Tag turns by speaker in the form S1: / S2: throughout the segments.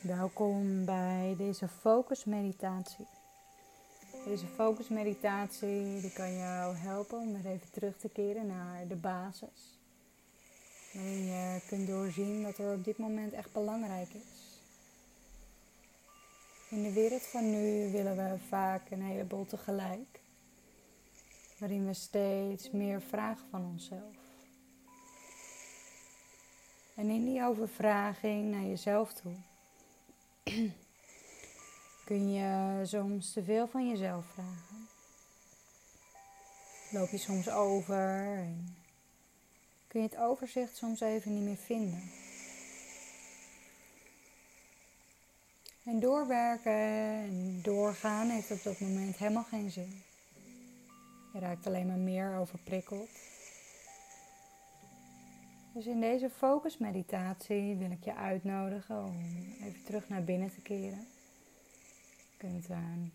S1: Welkom bij deze focus meditatie. Deze focus meditatie die kan jou helpen om weer even terug te keren naar de basis. Waarin je kunt doorzien wat er op dit moment echt belangrijk is. In de wereld van nu willen we vaak een heleboel tegelijk. Waarin we steeds meer vragen van onszelf. En in die overvraging naar jezelf toe kun je soms te veel van jezelf vragen. Loop je soms over en kun je het overzicht soms even niet meer vinden. En doorwerken en doorgaan heeft op dat moment helemaal geen zin. Je raakt alleen maar meer overprikkeld. Dus in deze focusmeditatie wil ik je uitnodigen om even terug naar binnen te keren. Je kunt een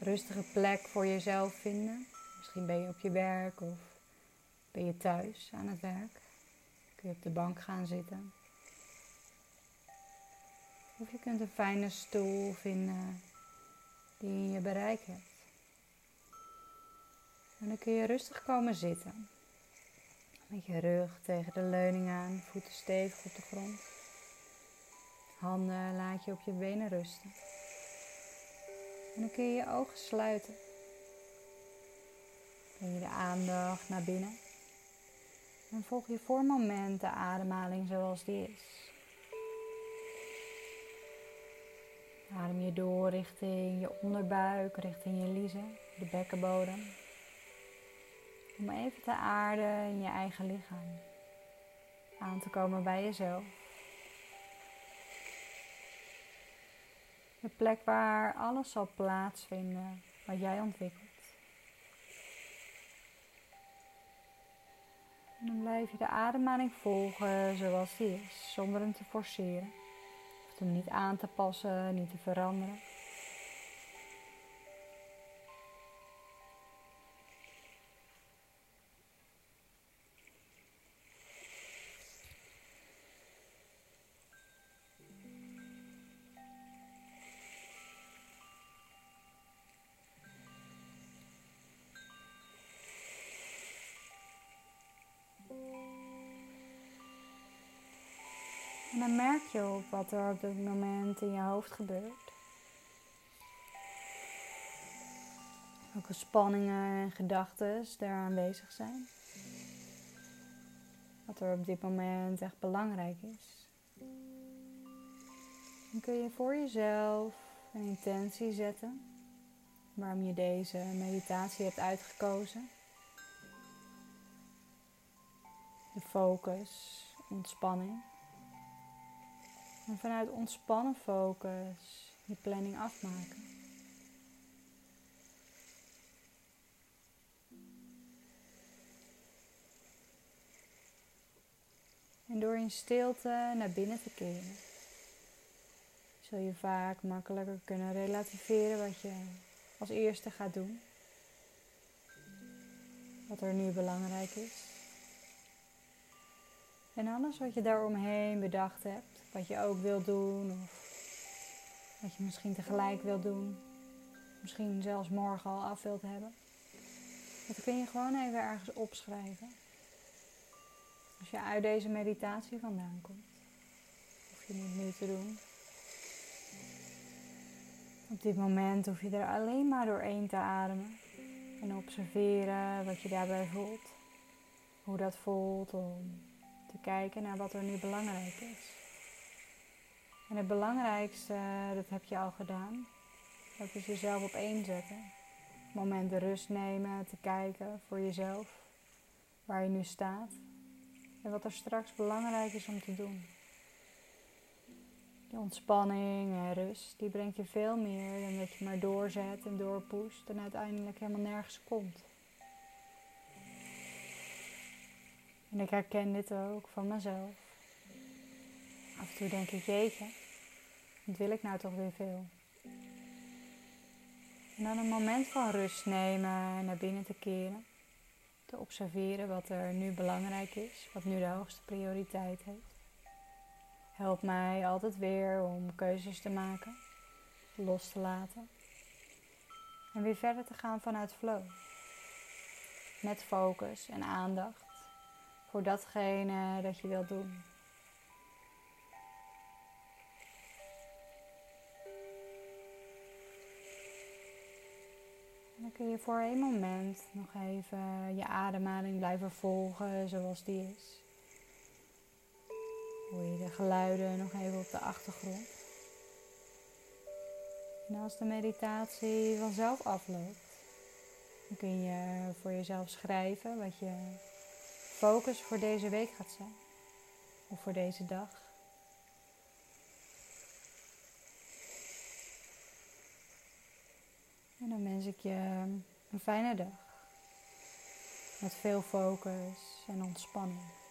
S1: rustige plek voor jezelf vinden. Misschien ben je op je werk of ben je thuis aan het werk. Kun je op de bank gaan zitten. Of je kunt een fijne stoel vinden die je je bereik hebt. En dan kun je rustig komen zitten. Met je rug tegen de leuning aan, voeten stevig op de grond. Handen laat je op je benen rusten. En dan kun je je ogen sluiten. Breng je de aandacht naar binnen. En volg je voor een moment de ademhaling zoals die is. Adem je door richting je onderbuik, richting je liezen, de bekkenbodem. Om even te aarden in je eigen lichaam. Aan te komen bij jezelf. De plek waar alles zal plaatsvinden wat jij ontwikkelt. Dan blijf je de ademhaling volgen zoals die is, zonder hem te forceren. Of hem niet aan te passen, niet te veranderen. En dan merk je op wat er op dit moment in je hoofd gebeurt. Welke spanningen en gedachten er aanwezig zijn. Wat er op dit moment echt belangrijk is. Dan kun je voor jezelf een intentie zetten waarom je deze meditatie hebt uitgekozen. De focus, ontspanning. En vanuit ontspannen focus je planning afmaken. En door in stilte naar binnen te keren, zul je vaak makkelijker kunnen relativeren wat je als eerste gaat doen. Wat er nu belangrijk is. En alles wat je daaromheen bedacht hebt, wat je ook wilt doen of wat je misschien tegelijk wilt doen. Misschien zelfs morgen al af wilt hebben. Dat kun je gewoon even ergens opschrijven. Als je uit deze meditatie vandaan komt. Hoef je niet nu te doen. Op dit moment hoef je er alleen maar doorheen te ademen. En observeren wat je daarbij voelt. Hoe dat voelt te kijken naar wat er nu belangrijk is. En het belangrijkste, dat heb je al gedaan. Dat is jezelf op één zetten. Moment de rust nemen, te kijken voor jezelf. Waar je nu staat. En wat er straks belangrijk is om te doen. Die ontspanning en rust, die brengt je veel meer dan dat je maar doorzet en doorpusht en uiteindelijk helemaal nergens komt. En ik herken dit ook van mezelf. Af en toe denk ik, jeetje, wat wil ik nou toch weer veel? En dan een moment van rust nemen en naar binnen te keren. Te observeren wat er nu belangrijk is, wat nu de hoogste prioriteit heeft. helpt mij altijd weer om keuzes te maken, los te laten en weer verder te gaan vanuit flow. Met focus en aandacht voor datgene dat je wilt doen. dan kun je voor een moment nog even je ademhaling blijven volgen zoals die is. Hoor je de geluiden nog even op de achtergrond. En als de meditatie vanzelf afloopt, dan kun je voor jezelf schrijven wat je focus voor deze week gaat zijn. Of voor deze dag. En dan wens ik je een fijne dag. Met veel focus en ontspanning.